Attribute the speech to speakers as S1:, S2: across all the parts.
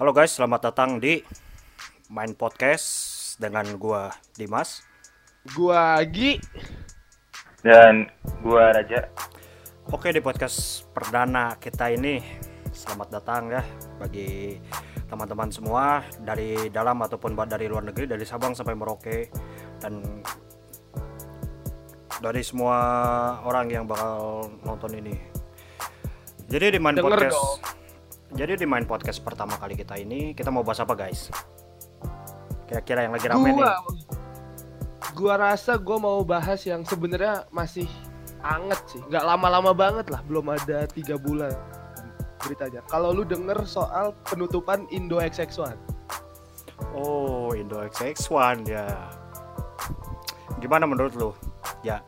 S1: Halo guys, selamat datang di Main Podcast dengan gua Dimas.
S2: Gua Agi.
S3: Dan gua Raja.
S1: Oke, di podcast perdana kita ini selamat datang ya bagi teman-teman semua dari dalam ataupun dari luar negeri, dari Sabang sampai Merauke dan dari semua orang yang bakal nonton ini. Jadi di Main
S2: Denger
S1: Podcast
S2: dong.
S1: Jadi di Main Podcast pertama kali kita ini kita mau bahas apa guys? Kira-kira yang lagi rame nih.
S2: Gua rasa gua mau bahas yang sebenarnya masih anget sih. nggak lama-lama banget lah, belum ada tiga bulan beritanya. Kalau lu denger soal penutupan Indo XX1.
S1: Oh, Indo XX1 ya. Gimana menurut lu? Ya,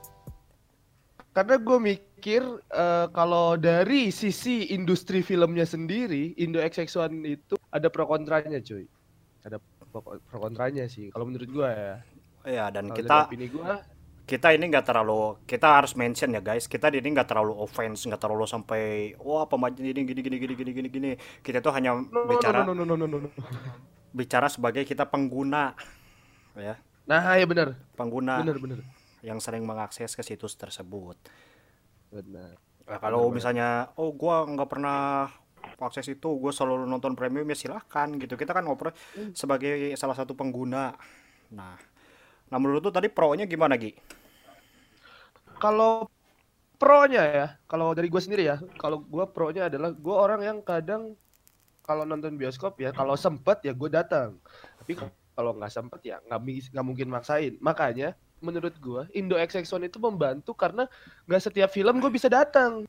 S2: Karena gue mikir eh, kalau dari sisi industri filmnya sendiri, Indo XX1 itu ada pro kontranya, cuy. Ada pro pro kontranya sih. Kalau menurut gua ya.
S1: ya dan
S2: Kalau
S1: kita
S2: opini gua,
S1: kita ini nggak terlalu kita harus mention ya guys. Kita ini nggak terlalu offense, nggak terlalu sampai wah pemain ini gini gini gini gini gini gini. Kita tuh hanya
S2: no, no,
S1: bicara
S2: no, no, no, no, no, no.
S1: bicara sebagai kita pengguna ya,
S2: Nah, ya benar.
S1: pengguna
S2: Benar, benar.
S1: yang sering mengakses ke situs tersebut.
S2: Benar.
S1: Nah, kalau
S2: Benar,
S1: misalnya oh gua nggak pernah akses itu, gue selalu nonton premium ya silahkan gitu. Kita kan ngobrol sebagai salah satu pengguna. Nah, nah menurut lu tadi pro-nya gimana Gi?
S2: Kalau pro-nya ya, kalau dari gue sendiri ya, kalau gue pro-nya adalah gue orang yang kadang kalau nonton bioskop ya, kalau sempet ya gue datang. Tapi kalau nggak sempet ya nggak nggak mungkin maksain. Makanya menurut gue Indo XX1 itu membantu karena nggak setiap film gue bisa datang.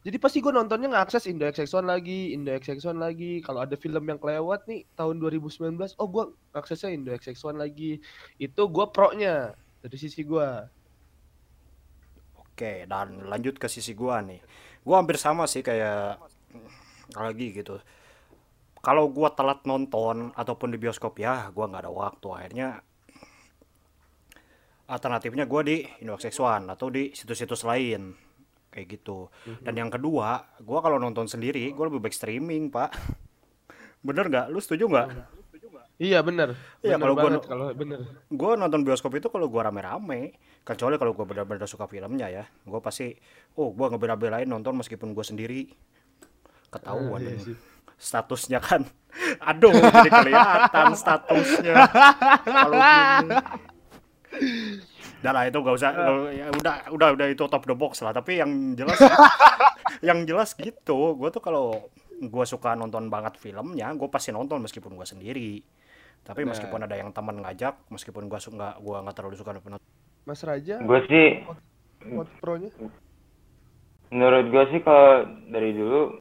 S2: Jadi pasti gue nontonnya ngakses Indo XX1 lagi, Indo XX1 lagi. Kalau ada film yang kelewat nih tahun 2019, oh gue aksesnya Indo XX1 lagi. Itu gue pro-nya dari sisi gue.
S1: Oke, dan lanjut ke sisi gua nih. Gua hampir sama sih kayak lagi gitu. Kalau gua telat nonton ataupun di bioskop ya, gua nggak ada waktu. Akhirnya alternatifnya gua di Indo One atau di situs-situs lain kayak gitu. Dan yang kedua, gua kalau nonton sendiri, gua lebih baik streaming, Pak. Bener nggak? Lu setuju nggak?
S2: Iya bener.
S1: Iya,
S2: Bener
S1: kalau no-
S2: kalau bener.
S1: gue nonton bioskop itu kalau gue rame-rame kecuali kalau gue benar-benar suka filmnya ya gue pasti oh gue ngebela-belain nonton meskipun gue sendiri ketahuan
S2: Ah, iya sih.
S1: statusnya kan aduh jadi kelihatan statusnya kalau gini Udah lah itu gak usah. Ya udah udah udah itu top the box lah. Tapi yang jelas yang jelas gitu gue tuh kalau gue suka nonton banget filmnya gue pasti nonton meskipun gue sendiri. Tapi
S2: Benar.
S1: meskipun ada yang teman ngajak meskipun gue suka gua nggak terlalu suka nonton.
S2: Mas Raja,
S3: Gua sih
S2: mod pro-nya?
S3: menurut gua sih kalau dari dulu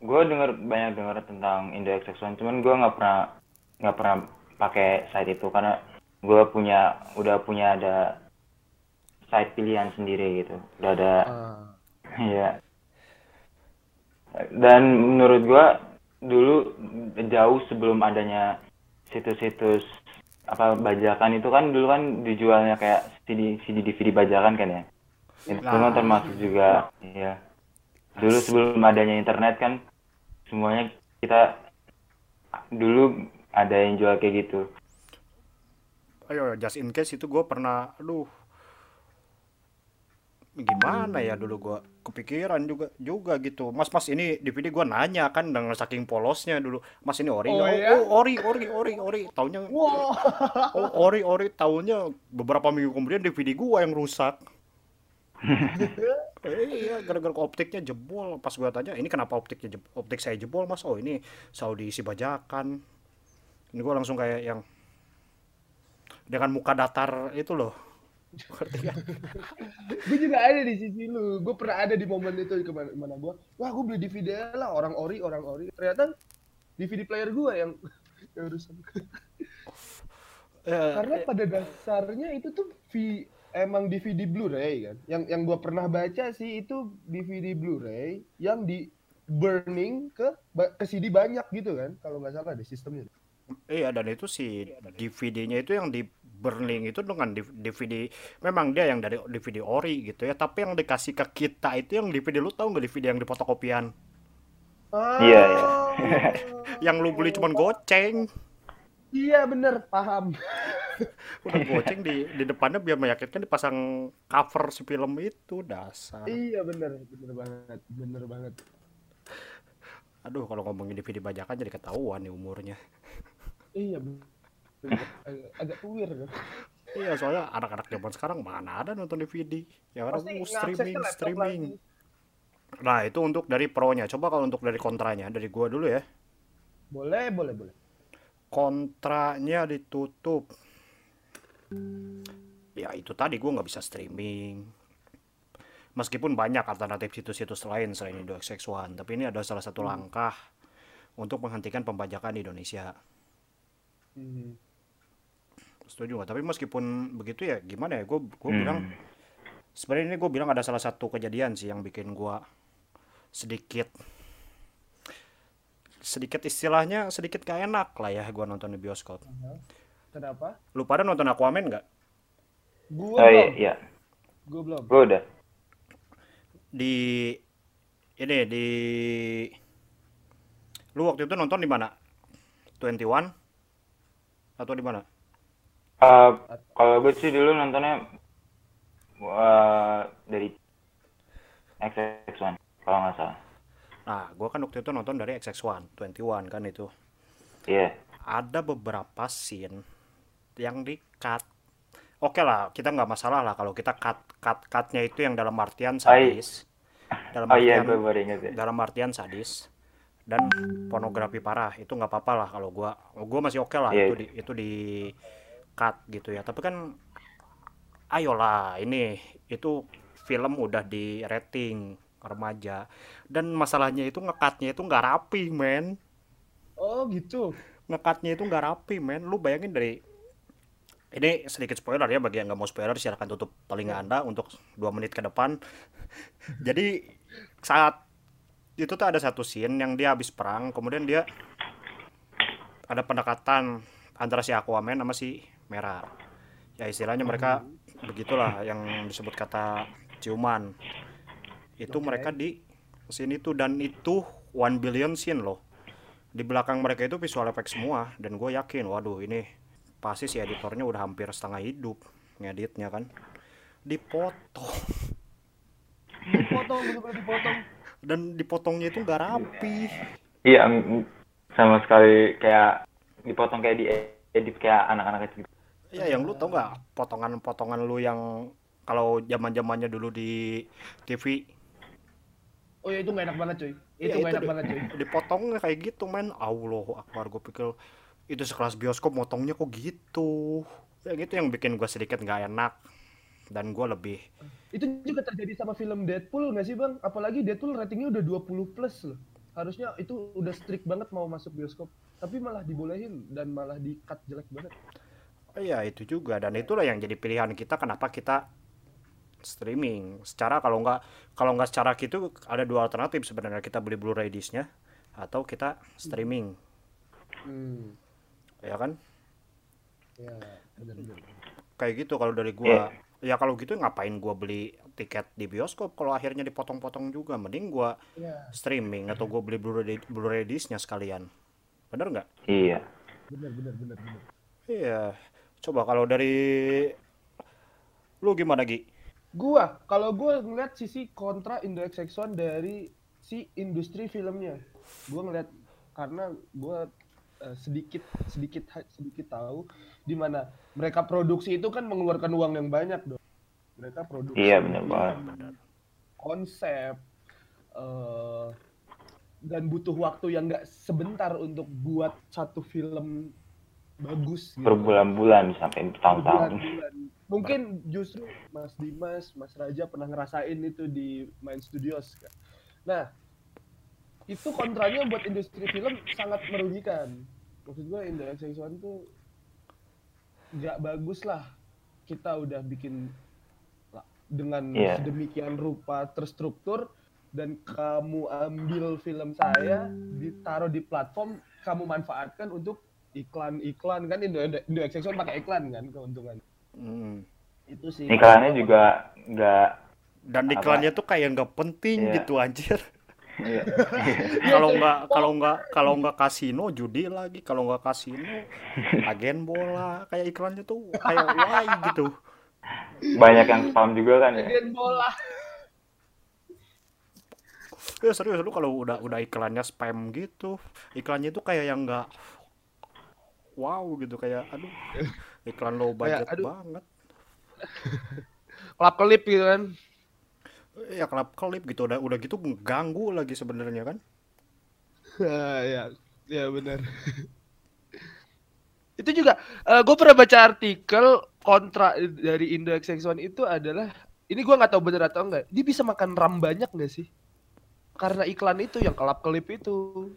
S3: gua denger banyak dengar tentang Indo XX1 cuman gua nggak pernah nggak pernah pakai site itu. Karena gua punya udah punya ada site pilihan sendiri gitu. Udah ada
S2: Ah,
S3: Iya. Dan menurut gua dulu jauh sebelum adanya situs-situs apa bajakan itu kan dulu kan dijualnya kayak CD CD DVD bajakan kan ya. Itu
S1: Nah.
S3: kan termasuk juga iya. Dulu sebelum adanya internet kan semuanya kita dulu ada yang jual kayak gitu.
S1: Ayo just in case itu gue pernah aduh. Gimana ya dulu gua kepikiran juga juga gitu. Mas mas ini DVD gua nanya kan dengan saking polosnya dulu. Mas ini ori
S2: Oh, ya?
S1: oh, ori ori ori ori. Taunya
S2: Wow.
S1: oh ori ori. Taunya beberapa minggu kemudian DVD gua yang rusak. Eh, iya gara-gara optiknya jebol. Pas gua tanya ini kenapa optiknya jebol, optik saya jebol mas? Oh ini Saudi isi bajakan ini gua langsung kayak yang dengan muka datar itu loh
S2: gue juga ada di sisi lu. Gue pernah ada di momen itu di ke mana mana gue. Wah, gue beli DVD lah orang ori, orang ori. Ternyata DVD player gue yang yang rusak.
S1: Eh,
S2: Karena pada dasarnya itu tuh V emang DVD Blu-ray kan. Yang yang gua pernah baca sih itu DVD Blu-ray yang di burning ke ke CD banyak gitu kan. Kalau nggak salah ada sistemnya.
S1: Iya dan itu si DVD-nya itu yang di burning itu dengan DVD memang dia yang dari DVD ori gitu ya tapi yang dikasih ke kita itu yang DVD lu tahu nggak DVD yang di fotokopian
S3: Iya, iya.
S1: Yang lu beli cuman goceng.
S2: Iya bener, paham.
S1: Udah goceng di di depannya biar meyakinkan dipasang cover si film itu dasar.
S2: Iya bener, bener banget, bener banget.
S1: Aduh, kalau ngomongin DVD bajakan jadi ketahuan nih umurnya.
S2: Iya bener. Bener. Agak, agak tuwir kan.
S1: Iya, soalnya anak-anak zaman sekarang mana ada nonton DVD. Ya orang
S2: Pasti
S1: mau streaming, streaming.
S2: lagi.
S1: Nah, itu untuk dari pro-nya. Coba kalau untuk dari kontranya, dari gua dulu ya.
S2: Boleh, boleh, boleh.
S1: Kontranya ditutup. Ya, itu tadi gua nggak bisa streaming. Meskipun banyak alternatif situs-situs lain selain Indo XX1, tapi ini adalah salah satu langkah untuk menghentikan pembajakan di Indonesia.
S2: Hmm.
S1: Setuju? Tapi meskipun begitu ya, gimana ya? Gue gue
S3: Hmm.
S1: bilang sebenarnya ini gue bilang ada salah satu kejadian sih yang bikin gue sedikit sedikit istilahnya sedikit gak enak lah ya gue nonton di bioskop.
S2: Kenapa?
S1: Lu pada nonton Aquaman nggak?
S2: Gua
S3: Oh iya,
S2: belum.
S3: iya.
S2: Gua belum.
S3: Gue udah.
S1: Di ini di lu waktu itu nonton di mana? 21 atau di mana?
S3: Eh, kalau gue sih dulu nontonnya eh, dari XX1 kalau nggak salah.
S1: Nah, gue kan waktu itu nonton dari XX1, 21 kan itu.
S3: Iya.
S1: ada beberapa scene yang di cut. Oke lah, kita nggak masalah lah kalau kita cut cut cutnya itu yang dalam artian sadis, dalam
S3: Oh iya,
S1: artian
S3: gue baru inget ya.
S1: dalam artian sadis dan pornografi parah itu nggak apa-apa lah kalau gua gua masih oke lah
S3: Iya.
S1: itu di itu di cut gitu ya. Tapi kan ayolah ini itu film udah di rating remaja. Dan masalahnya itu ngekatnya itu nggak rapi men.
S2: Oh gitu.
S1: ngekatnya itu nggak rapi men. Lu bayangin dari ini sedikit spoiler ya bagi yang nggak mau spoiler silahkan tutup telinga anda untuk dua menit ke depan. Jadi saat itu tuh ada satu scene yang dia habis perang kemudian dia ada pendekatan antara si Aquaman sama si Mera ya istilahnya mereka begitulah yang disebut kata ciuman itu
S2: Oke.
S1: mereka di scene itu dan itu one billion scene loh di belakang mereka itu visual effect semua dan gue yakin waduh ini pasti si editornya udah hampir setengah hidup ngeditnya kan dipotong
S2: Dipotong, dipotong.
S1: dan dipotongnya itu nggak rapi
S3: Iya, sama sekali kayak dipotong kayak di edit kayak anak-anak kecil. gitu.
S1: Ya yang lu tau nggak potongan-potongan lu yang kalau zaman zamannya dulu di TV
S2: Oh ya itu gak enak banget cuy.
S1: ya
S2: Itu gak enak
S1: di-
S2: banget cuy.
S1: dipotongnya kayak gitu men Allah Akbar gue pikir itu sekelas bioskop motongnya kok gitu ya gitu yang bikin gue sedikit nggak enak dan gue lebih
S2: Itu juga terjadi sama film Deadpool gak sih bang? Apalagi Deadpool ratingnya udah 20 plus loh. Harusnya itu udah strict banget mau masuk bioskop. Tapi malah dibolehin dan malah di-cut jelek banget.
S1: Iya itu juga dan itulah yang jadi pilihan kita kenapa kita streaming. Secara kalau nggak kalau nggak secara gitu ada dua alternatif sebenarnya kita beli Blu-ray disc-nya atau kita streaming,
S2: Hmm.
S1: ya kan?
S2: Ya.
S1: Kayak gitu kalau dari gua. Ya kalau gitu ngapain gua beli tiket di bioskop kalau akhirnya dipotong-potong juga. Mending gua
S2: Ya,
S1: streaming atau gua beli Blu-ray Blu-ray disc-nya sekalian. Bener nggak?
S3: Iya.
S2: benar benar benar benar.
S1: Iya. Coba kalau dari lu gimana Gi?
S2: Gua, kalau gua ngeliat sisi kontra Indo XX1 dari si industri filmnya. Gua ngeliat karena gua eh, sedikit sedikit sedikit tahu di mana mereka produksi itu kan mengeluarkan uang yang banyak dong. Mereka produksi
S3: Iya, benar banget.
S2: konsep eh, dan butuh waktu yang nggak sebentar untuk buat satu film bagus gitu.
S3: Berbulan-bulan sampai.
S2: Berbulan-bulan. Mungkin justru Mas Dimas, Mas Raja pernah ngerasain itu di Main Studios. kan. Nah, itu kontranya buat industri film sangat merugikan. Maksud gue Indo XX1 tuh nggak bagus lah. Kita udah bikin lah, dengan
S3: Iya.
S2: sedemikian rupa terstruktur dan kamu ambil film saya ditaruh di platform kamu manfaatkan untuk iklan-iklan kan Indo Indo XX1 pakai iklan kan keuntungan
S1: Hmm.
S2: itu sih
S3: Iklannya juga nggak
S1: Dan
S3: Apa?
S1: iklannya tuh kayak nggak penting
S3: Iya.
S1: gitu anjir.
S3: Iya.
S1: kalau nggak kalau nggak kalau nggak kasino judi lagi kalau nggak kasino agen bola kayak iklannya tuh kayak why gitu
S3: Banyak yang spam juga kan ya.
S2: Agen bola.
S1: ya serius lu kalau udah udah iklannya spam gitu iklannya tuh kayak yang nggak wow gitu kayak aduh iklan low budget
S2: aduh.
S1: banget
S2: Kelap kelip gitu kan.
S1: ya kelap kelip gitu udah udah gitu ganggu lagi sebenarnya kan
S2: ya, ya benar. itu juga gue pernah baca artikel kontra dari Indo XX1 itu adalah ini gue nggak tahu bener atau enggak. Dia bisa makan RAM banyak nggak sih? Karena iklan itu yang kelap kelip itu.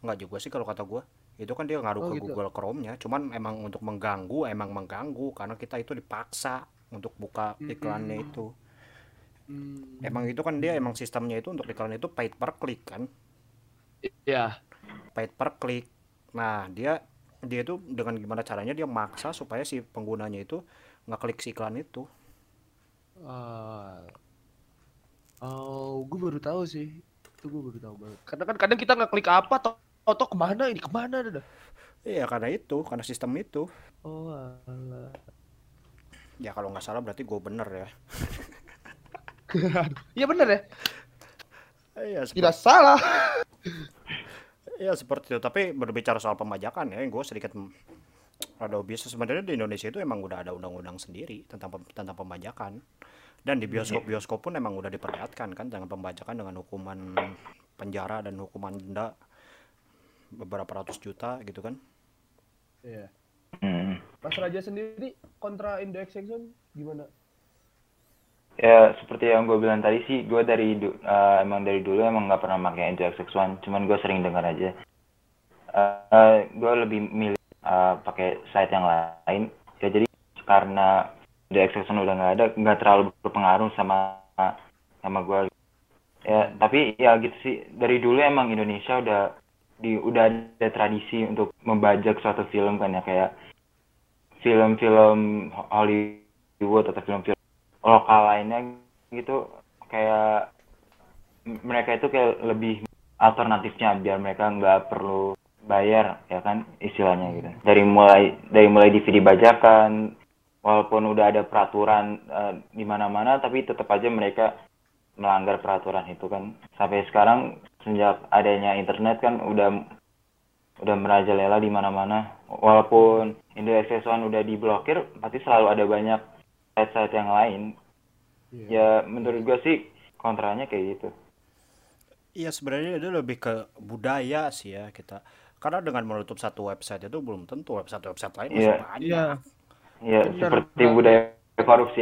S1: nggak juga sih kalau kata gua itu kan dia ngaruh
S2: Oh,
S1: ke
S2: gitu.
S1: Google Chrome-nya cuman emang untuk mengganggu emang mengganggu karena kita itu dipaksa untuk buka iklannya
S2: Mm-mm.
S1: itu
S2: Hmm.
S1: emang itu kan dia emang sistemnya itu untuk iklan itu paid per click kan
S2: Ya.
S1: paid per click nah dia dia itu dengan gimana caranya dia maksa supaya si penggunanya itu nggak klik si iklan itu
S2: Ah. Oh, gue baru tahu sih. Itu gue baru tahu banget. Karena kan kadang kita nggak klik apa, toh toh ke mana ini? Ke mana? Dah.
S1: iya karena itu karena sistem itu.
S2: Oh, alah.
S1: ya kalau nggak salah berarti gue bener ya.
S2: Iya bener ya.
S1: iya seperti,
S2: Tidak salah.
S1: iya seperti itu. Tapi berbicara soal pemajakan ya gue sedikit ada bisa sebenarnya di Indonesia itu emang udah ada undang-undang sendiri tentang pem- tentang pemajakan. Dan di bioskop-bioskop pun emang udah diperlihatkan kan dengan pembajakan dengan hukuman penjara dan hukuman denda beberapa ratus juta gitu kan
S2: Iya.
S3: Hmm.
S2: Mas Raja sendiri kontra Indo Extinction gimana?
S3: Ya seperti yang gue bilang tadi sih, gue dari eh, emang dari dulu emang nggak pernah pakai Nginx X1, cuman gue sering dengar aja. Eh, gue lebih milih eh, pakai site yang lain. Ya jadi karena Nginx X1 udah nggak ada, nggak terlalu berpengaruh sama sama gue. Ya tapi ya gitu sih. Dari dulu emang Indonesia udah di udah ada tradisi untuk membajak suatu film kan ya kayak film-film Hollywood atau film-film lokal lainnya gitu kayak mereka itu kayak lebih alternatifnya biar mereka nggak perlu bayar ya kan istilahnya gitu. Dari mulai dari mulai DVD bajakan walaupun udah ada peraturan eh, di mana-mana tapi tetap aja mereka melanggar peraturan itu kan. Sampai sekarang sejak adanya internet kan udah udah merajalela di mana-mana. Walaupun Indo Access One udah diblokir pasti selalu ada banyak site-site yang lain. Ya menurut gue sih kontranya kayak gitu.
S1: Iya sebenarnya itu lebih ke budaya sih ya kita. Karena dengan menutup satu website itu belum tentu website-website lain masih
S3: Iya.
S1: banyak.
S2: Iya.
S3: ya
S2: Benar.
S3: seperti budaya korupsi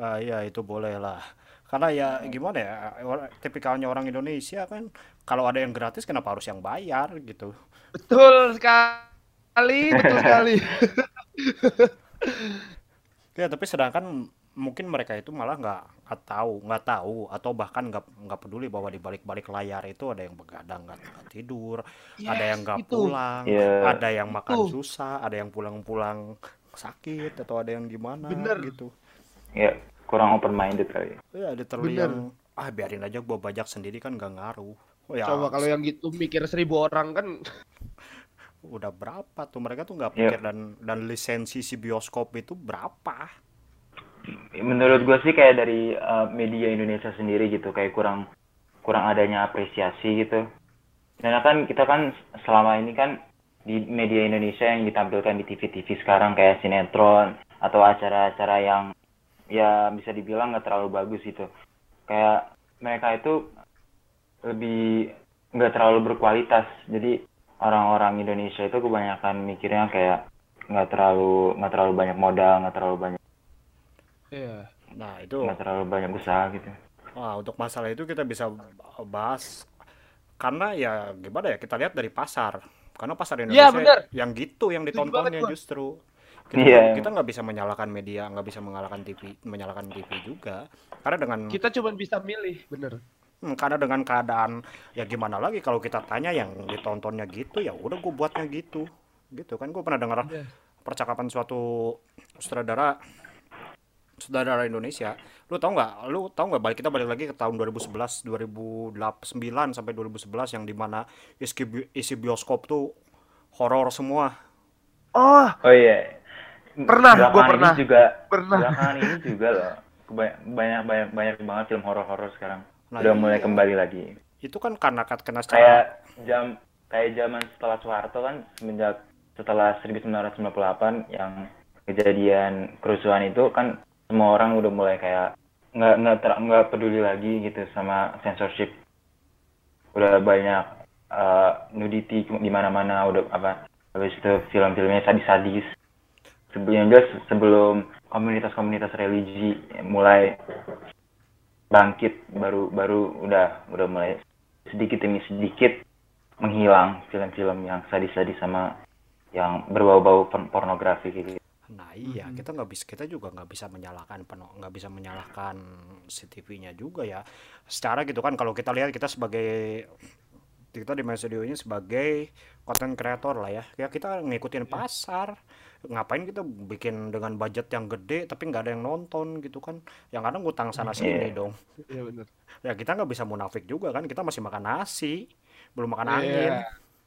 S3: ya.
S1: Ah, iya itu boleh lah karena ya gimana ya or- tipikalnya orang Indonesia kan kalau ada yang gratis kenapa harus yang bayar gitu
S2: Betul sekali, betul sekali.
S1: ya tapi sedangkan mungkin mereka itu malah nggak nggak tahu nggak tahu atau bahkan nggak nggak peduli bahwa di balik-balik layar itu ada yang begadang nggak tidur ada yang nggak pulang
S3: Iya.
S1: ada yang makan
S2: Itu.
S1: susah ada yang pulang-pulang sakit atau ada yang gimana
S2: Bener.
S1: gitu
S3: ya kurang open minded kali
S1: ya. Ada terlalu
S2: Bener.
S1: yang ah biarin aja gua bajak sendiri kan nggak ngaruh. Oh, ya.
S2: Coba kalau yang gitu mikir seribu orang kan.
S1: Udah berapa tuh? Mereka tuh nggak
S3: Iya.
S1: pikir dan dan lisensi si bioskop itu berapa?
S3: Menurut gue sih kayak dari uh, media Indonesia sendiri gitu kayak kurang kurang adanya apresiasi gitu. Karena kan kita kan selama ini kan di media Indonesia yang ditampilkan di TV-TV sekarang kayak sinetron atau acara-acara yang ya bisa dibilang nggak terlalu bagus gitu kayak mereka itu lebih nggak terlalu berkualitas jadi orang-orang Indonesia itu kebanyakan mikirnya kayak nggak terlalu nggak terlalu banyak modal nggak terlalu banyak
S2: Iya.
S1: nah itu
S3: nggak terlalu banyak usaha gitu
S1: Wah, untuk masalah itu kita bisa bahas karena ya gimana ya kita lihat dari pasar. Karena pasar
S2: Iya,
S1: Indonesia
S2: bener.
S1: yang gitu yang ditontonnya justru. Kita
S3: Iya.
S1: kita nggak bisa menyalahkan media, nggak bisa mengalahkan TV, menyalahkan TV juga. Karena dengan
S2: Kita cuma bisa milih, bener.
S1: hmm, karena dengan keadaan ya gimana lagi kalau kita tanya yang ditontonnya gitu ya udah gue buatnya gitu. Gitu kan gue pernah dengar
S2: Iya.
S1: percakapan suatu sutradara saudara Indonesia lu tau nggak lu tau nggak balik kita balik lagi ke tahun 2011 2009 sampai 2011 yang di mana isi, bi- isi bioskop tuh horor semua
S2: Oh,
S3: Oh iya.
S2: Pernah, gua
S3: Belakangan
S2: pernah.
S3: Ini juga,
S2: Pernah.
S3: Belakangan ini juga loh. Banyak banyak banyak banget film horor-horor sekarang.
S1: Nah,
S3: Udah
S1: iya.
S3: mulai kembali lagi.
S1: itu kan karena kat- kena
S3: Kayak
S1: secara
S3: jam kayak zaman setelah Soeharto kan semenjak setelah 1998 yang kejadian kerusuhan itu kan semua orang udah mulai kayak nggak nggak ter- nggak peduli lagi gitu sama censorship udah banyak eh, nudity di mana-mana udah apa habis itu film-filmnya sadis-sadis sebelumnya jelas sebelum komunitas-komunitas religi mulai bangkit baru baru udah udah mulai sedikit demi sedikit menghilang film-film yang sadis-sadis sama yang berbau-bau porn- pornografi gitu.
S1: Nah iya,
S2: Mhm.
S1: kita nggak bisa kita juga nggak bisa menyalahkan peno- nggak bisa menyalahkan CCTV-nya juga ya. Secara gitu kan kalau kita lihat kita sebagai kita di Studio ini sebagai content creator lah ya. Ya kita ngikutin pasar. Ngapain kita bikin dengan budget yang gede tapi nggak ada yang nonton gitu kan. Yang kadang ngutang sana sini
S3: Iya.
S1: dong.
S2: iya benar.
S1: Ya kita nggak bisa munafik juga kan. Kita masih makan nasi, belum makan
S2: Iya.
S1: angin.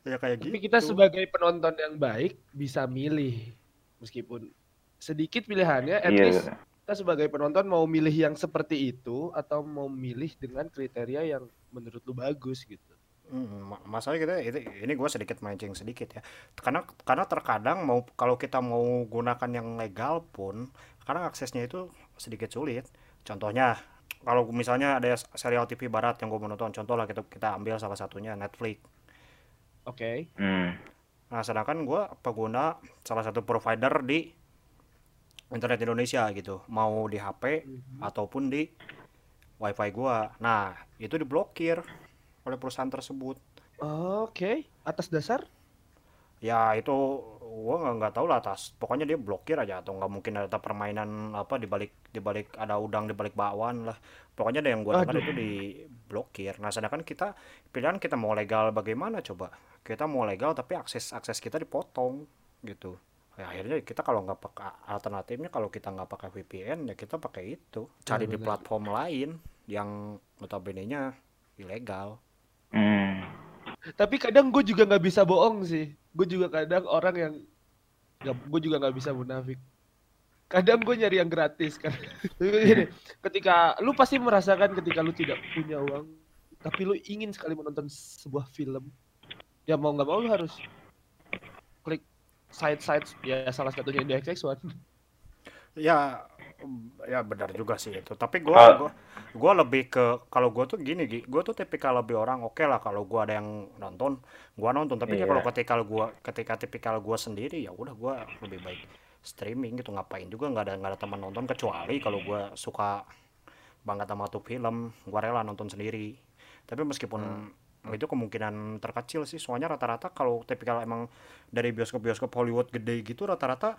S1: Ya kayak
S2: Tapi
S1: gitu.
S2: kita sebagai penonton yang baik bisa milih meskipun sedikit pilihannya at
S3: Iya.
S2: least kita sebagai penonton mau milih yang seperti itu atau mau milih dengan kriteria yang menurut lu bagus gitu.
S1: Hmm, ma- masalahnya kita itu ini gue sedikit mancing sedikit ya. Karena karena terkadang mau kalau kita mau gunakan yang legal pun karena aksesnya itu sedikit sulit. Contohnya kalau misalnya ada serial TV barat yang gue mau nonton contoh lah kita kita ambil salah satunya Netflix.
S2: Oke.
S3: Hmm.
S1: nah sedangkan gue pengguna salah satu provider di internet Indonesia gitu. Mau di HP ataupun di WiFi gua. Nah itu diblokir oleh perusahaan tersebut.
S2: Oke, atas dasar?
S1: Ya itu gua nggak nggak tahu lah atas pokoknya dia blokir aja atau nggak mungkin ada permainan apa di balik di balik ada udang di balik bakwan lah. Pokoknya ada yang gua dengar itu diblokir nah sedangkan kita pilihan kita mau legal bagaimana coba? Kita mau legal tapi akses akses kita dipotong gitu. Ya, akhirnya kita kalau nggak pakai alternatifnya kalau kita nggak pakai VPN ya kita pakai itu. Cari di
S2: benar.
S1: platform lain yang notabene nya ilegal
S3: Hmm.
S2: Tapi kadang gue juga nggak bisa bohong sih. Gue juga kadang orang yang gue juga nggak bisa munafik. Kadang gue nyari yang gratis kan. Gini, ketika lu pasti merasakan ketika lu tidak punya uang, tapi lu ingin sekali menonton sebuah film, ya mau nggak mau lu harus klik site-site ya salah satunya IndexX1.
S1: Ya, mm, ya benar juga sih itu. Tapi gua
S3: Ah.
S1: gua gua lebih ke kalau gua tuh gini, Gi. Gua tuh tipikal lebih orang oke lah kalau gua ada yang nonton, gua nonton. Tapi ya
S3: Iya.
S1: kalau ketika gua ketika tipikal gua sendiri ya udah gua lebih baik streaming gitu ngapain juga nggak ada nggak ada teman nonton kecuali kalau gua suka banget sama tuh film, gua rela nonton sendiri. Tapi meskipun itu kemungkinan terkecil sih, soalnya rata-rata kalau tipikal emang dari bioskop-bioskop Hollywood gede gitu rata-rata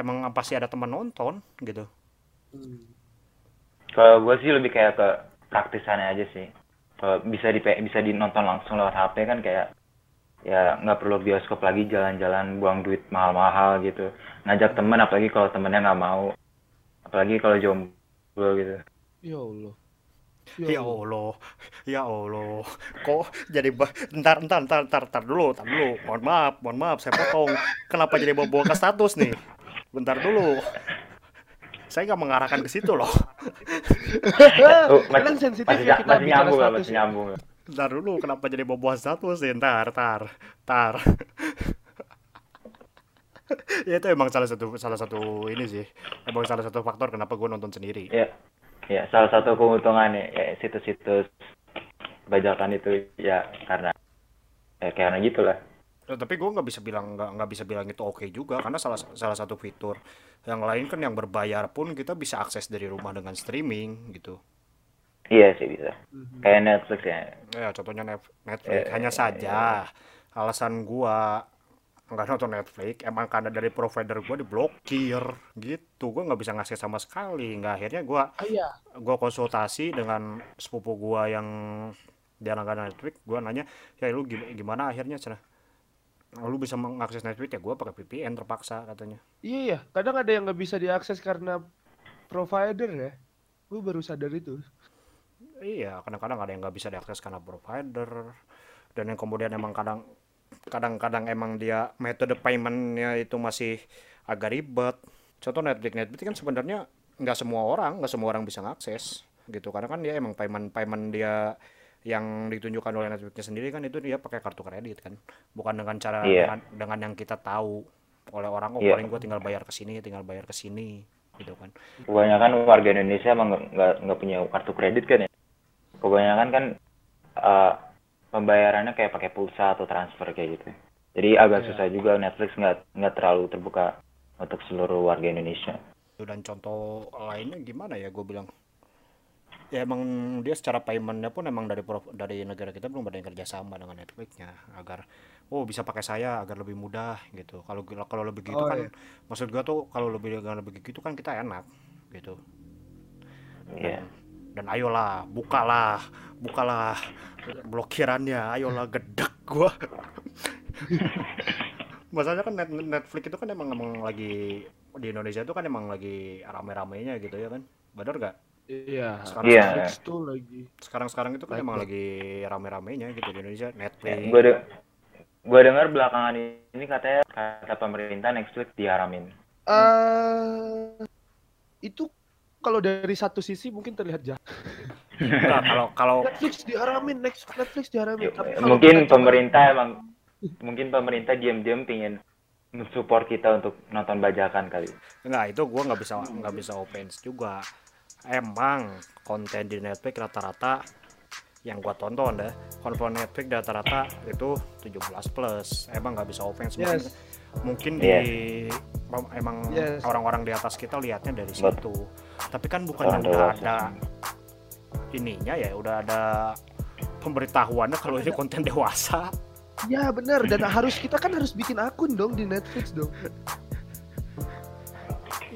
S1: emang pasti ada teman nonton gitu.
S3: Kalau gue sih lebih kayak ke praktisannya aja sih. Kalau bisa di bisa dinonton langsung lewat HP kan kayak ya nggak perlu bioskop lagi jalan-jalan buang duit mahal-mahal gitu. Ngajak temen apalagi kalau temennya nggak mau. Apalagi kalau jomblo gitu.
S2: Ya Allah.
S1: Ya Allah, ya Allah, kok jadi ba- ntar ntar ntar ntar ntar dulu, ntar dulu, mohon maaf, mohon maaf, saya potong. Kenapa jadi bawa-bawa ke status nih? Bentar dulu, saya nggak mengarahkan ke situ loh.
S3: Oh,
S2: Kadang
S3: masih,
S2: sensitif
S3: masih,
S2: ya kita
S3: masih nyambung
S2: status
S3: masih
S2: ya.
S3: nyambung.
S1: Bentar dulu, kenapa jadi bawa-bawa status sih? Ntar, ntar, ntar. ya itu emang salah satu salah satu ini sih, emang salah satu faktor kenapa gue nonton sendiri.
S3: Ya, ya salah satu keuntungannya ya situs-situs bajakan itu ya karena ya karena gitulah.
S1: Ya, tapi gue nggak bisa bilang nggak nggak bisa bilang itu oke juga karena salah salah satu fitur yang lain kan yang berbayar pun kita bisa akses dari rumah dengan streaming gitu.
S3: Iya sih bisa.
S2: Mhm.
S3: Kayak Netflix ya.
S1: ya contohnya Netflix.
S3: Eh,
S1: hanya saja. alasan gua nggak nonton Netflix emang karena dari provider gua diblokir gitu. Gua nggak bisa ngasih sama sekali. Nggak akhirnya gua
S2: Ah, iya.
S1: gua konsultasi dengan sepupu gua yang dia langganan Netflix. Gua nanya ya lu gim- gimana akhirnya? Cenah lu bisa mengakses Netflix ya gua pakai VPN terpaksa katanya
S2: Iya ya, kadang ada yang nggak bisa diakses karena provider ya. Gue baru sadar itu.
S1: Iya, kadang-kadang ada yang nggak bisa diakses karena provider, dan yang kemudian emang kadang kadang-kadang emang dia metode paymentnya itu masih agak ribet. Contoh Netflix, Netflix kan sebenarnya nggak semua orang, nggak semua orang bisa ngakses gitu, karena kan dia emang payment payment dia yang ditunjukkan oleh Netflixnya sendiri kan itu dia pakai kartu kredit kan, bukan dengan cara
S3: Iya.
S1: dengan, dengan yang kita tahu oleh orang, oh
S3: Iya.
S1: paling gue tinggal bayar ke sini, tinggal bayar ke sini gitu kan.
S3: kebanyakan warga Indonesia emang nggak- nggak punya kartu kredit kan ya kebanyakan kan eh, pembayarannya kayak pakai pulsa atau transfer kayak gitu jadi agak
S2: Iya.
S3: susah juga Netflix nggak nggak terlalu terbuka untuk seluruh warga Indonesia
S1: dan contoh lainnya gimana ya gue bilang ya emang dia secara paymentnya pun emang dari pro- dari negara kita belum ada yang kerjasama dengan Netflixnya agar oh bisa pakai saya agar lebih mudah gitu. Kalau kalau lebih gitu
S2: Oh,
S1: kan
S2: iya.
S1: maksud gua tuh kalau lebih dengan lebih gitu kan kita enak gitu.
S3: Iya.
S1: dan ayolah bukalah bukalah blokirannya ayolah gedek gua. Masalahnya kan Net- Netflix itu kan emang emang lagi di Indonesia itu kan emang lagi rame-ramenya gitu ya kan. Bener gak
S2: Iya.
S1: Sekarang-
S3: Iya.
S2: Netflix tuh lagi.
S1: sekarang-sekarang itu kan
S2: Baik,
S1: emang lagi rame-ramenya gitu di Indonesia Netflix
S3: gue de gue dengar belakangan ini katanya kata pemerintah Netflix diharamin
S2: eh itu kalau dari satu sisi mungkin terlihat jahat.
S1: Enggak, kalau kalau
S2: Netflix diharamin, Next- Netflix diharamin.
S3: Ya,
S2: Tapi
S3: mungkin
S2: coba-
S3: pemerintah emang mungkin pemerintah diam-diam pingin mensupport kita untuk nonton bajakan kali
S1: Enggak, itu gua nggak bisa nggak bisa offense juga. Emang konten di Netflix rata-rata yang gua tonton deh, konten Netflix rata-rata itu 17 plus. Emang nggak bisa offense. Mungkin,
S2: Yes.
S1: mungkin di emang
S2: Yes.
S1: orang-orang di atas kita lihatnya dari
S3: Bet-
S1: situ. Tapi kan bukan udah ada ininya ya, udah ada pemberitahuannya kalau ini konten dewasa.
S2: Ya benar dan harus kita kan harus bikin akun dong di Netflix dong.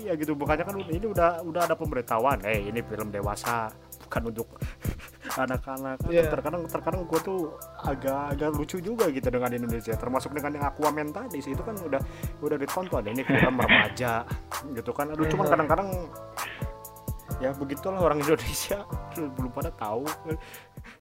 S1: Iya gitu, bukannya kan ini udah udah ada pemberitahuan, eh ini film dewasa, bukan untuk anak-anak. Kan
S2: Iya.
S1: Terkadang terkadang gue tuh agak agak lucu juga gitu dengan Indonesia, termasuk dengan yang Aquaman tadi sih itu kan udah udah ditonton, ini film remaja gitu kan. Aduh cuman
S2: Iya.
S1: kadang-kadang ya begitulah orang Indonesia belum pada tahu